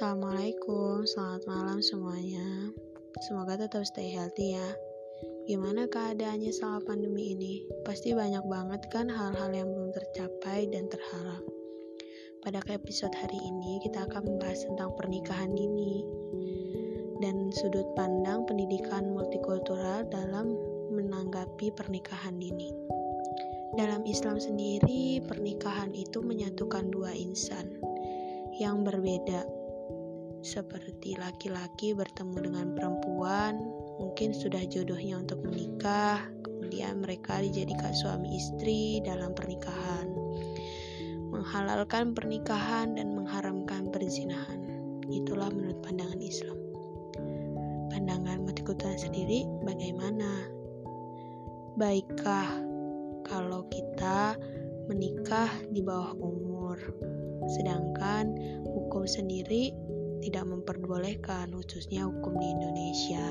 Assalamualaikum, selamat malam semuanya. Semoga tetap stay healthy ya. Gimana keadaannya selama pandemi ini? Pasti banyak banget kan hal-hal yang belum tercapai dan terharap. Pada episode hari ini kita akan membahas tentang pernikahan dini dan sudut pandang pendidikan multikultural dalam menanggapi pernikahan dini. Dalam Islam sendiri, pernikahan itu menyatukan dua insan yang berbeda seperti laki-laki bertemu dengan perempuan, mungkin sudah jodohnya untuk menikah, kemudian mereka dijadikan suami istri dalam pernikahan, menghalalkan pernikahan dan mengharamkan perzinahan. Itulah menurut pandangan Islam. Pandangan multikultural sendiri bagaimana? Baikkah kalau kita menikah di bawah umur, sedangkan hukum sendiri tidak memperbolehkan, khususnya hukum di Indonesia.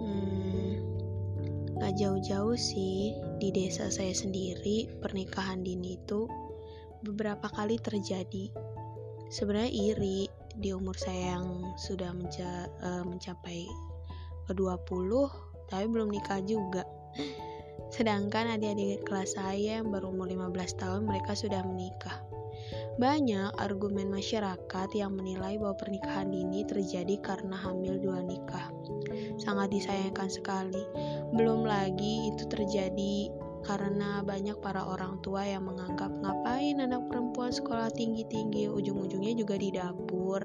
Hmm, gak jauh-jauh sih, di desa saya sendiri pernikahan dini itu beberapa kali terjadi. Sebenarnya iri di umur saya yang sudah menca uh, mencapai ke 20 tapi belum nikah juga. Sedangkan adik-adik kelas saya yang baru umur 15 tahun mereka sudah menikah. Banyak argumen masyarakat yang menilai bahwa pernikahan dini terjadi karena hamil dua nikah. Sangat disayangkan sekali. Belum lagi itu terjadi karena banyak para orang tua yang menganggap ngapain anak perempuan sekolah tinggi-tinggi, ujung-ujungnya juga di dapur.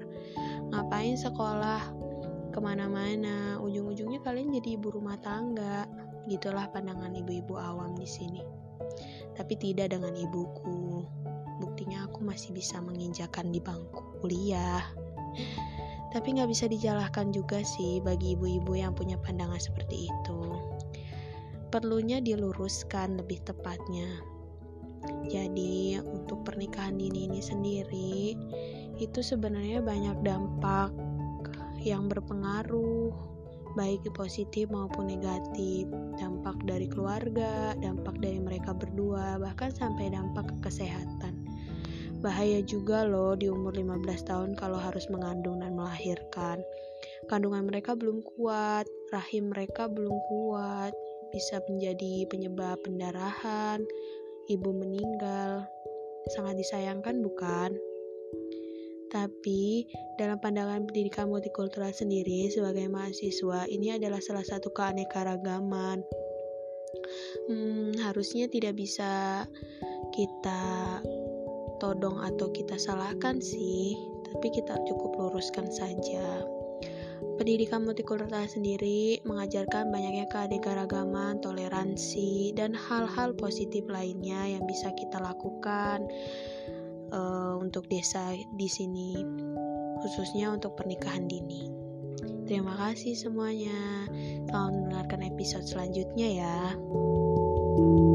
Ngapain sekolah ke mana-mana, ujung-ujungnya kalian jadi ibu rumah tangga. Gitulah pandangan ibu-ibu awam di sini. Tapi tidak dengan ibuku masih bisa menginjakan di bangku kuliah. Tapi nggak bisa dijalahkan juga sih bagi ibu-ibu yang punya pandangan seperti itu. Perlunya diluruskan lebih tepatnya. Jadi untuk pernikahan dini ini sendiri itu sebenarnya banyak dampak yang berpengaruh baik positif maupun negatif dampak dari keluarga dampak dari mereka berdua bahkan sampai dampak ke kesehatan Bahaya juga loh di umur 15 tahun kalau harus mengandung dan melahirkan. Kandungan mereka belum kuat, rahim mereka belum kuat, bisa menjadi penyebab pendarahan, ibu meninggal. Sangat disayangkan bukan? Tapi, dalam pandangan pendidikan multikultural sendiri sebagai mahasiswa, ini adalah salah satu keanekaragaman. Hmm, harusnya tidak bisa kita todong atau kita salahkan sih, tapi kita cukup luruskan saja. Pendidikan multikultural sendiri mengajarkan banyaknya keanekaragaman, toleransi, dan hal-hal positif lainnya yang bisa kita lakukan uh, untuk desa di sini, khususnya untuk pernikahan dini. Terima kasih semuanya. Selamat mendengarkan episode selanjutnya ya. thank you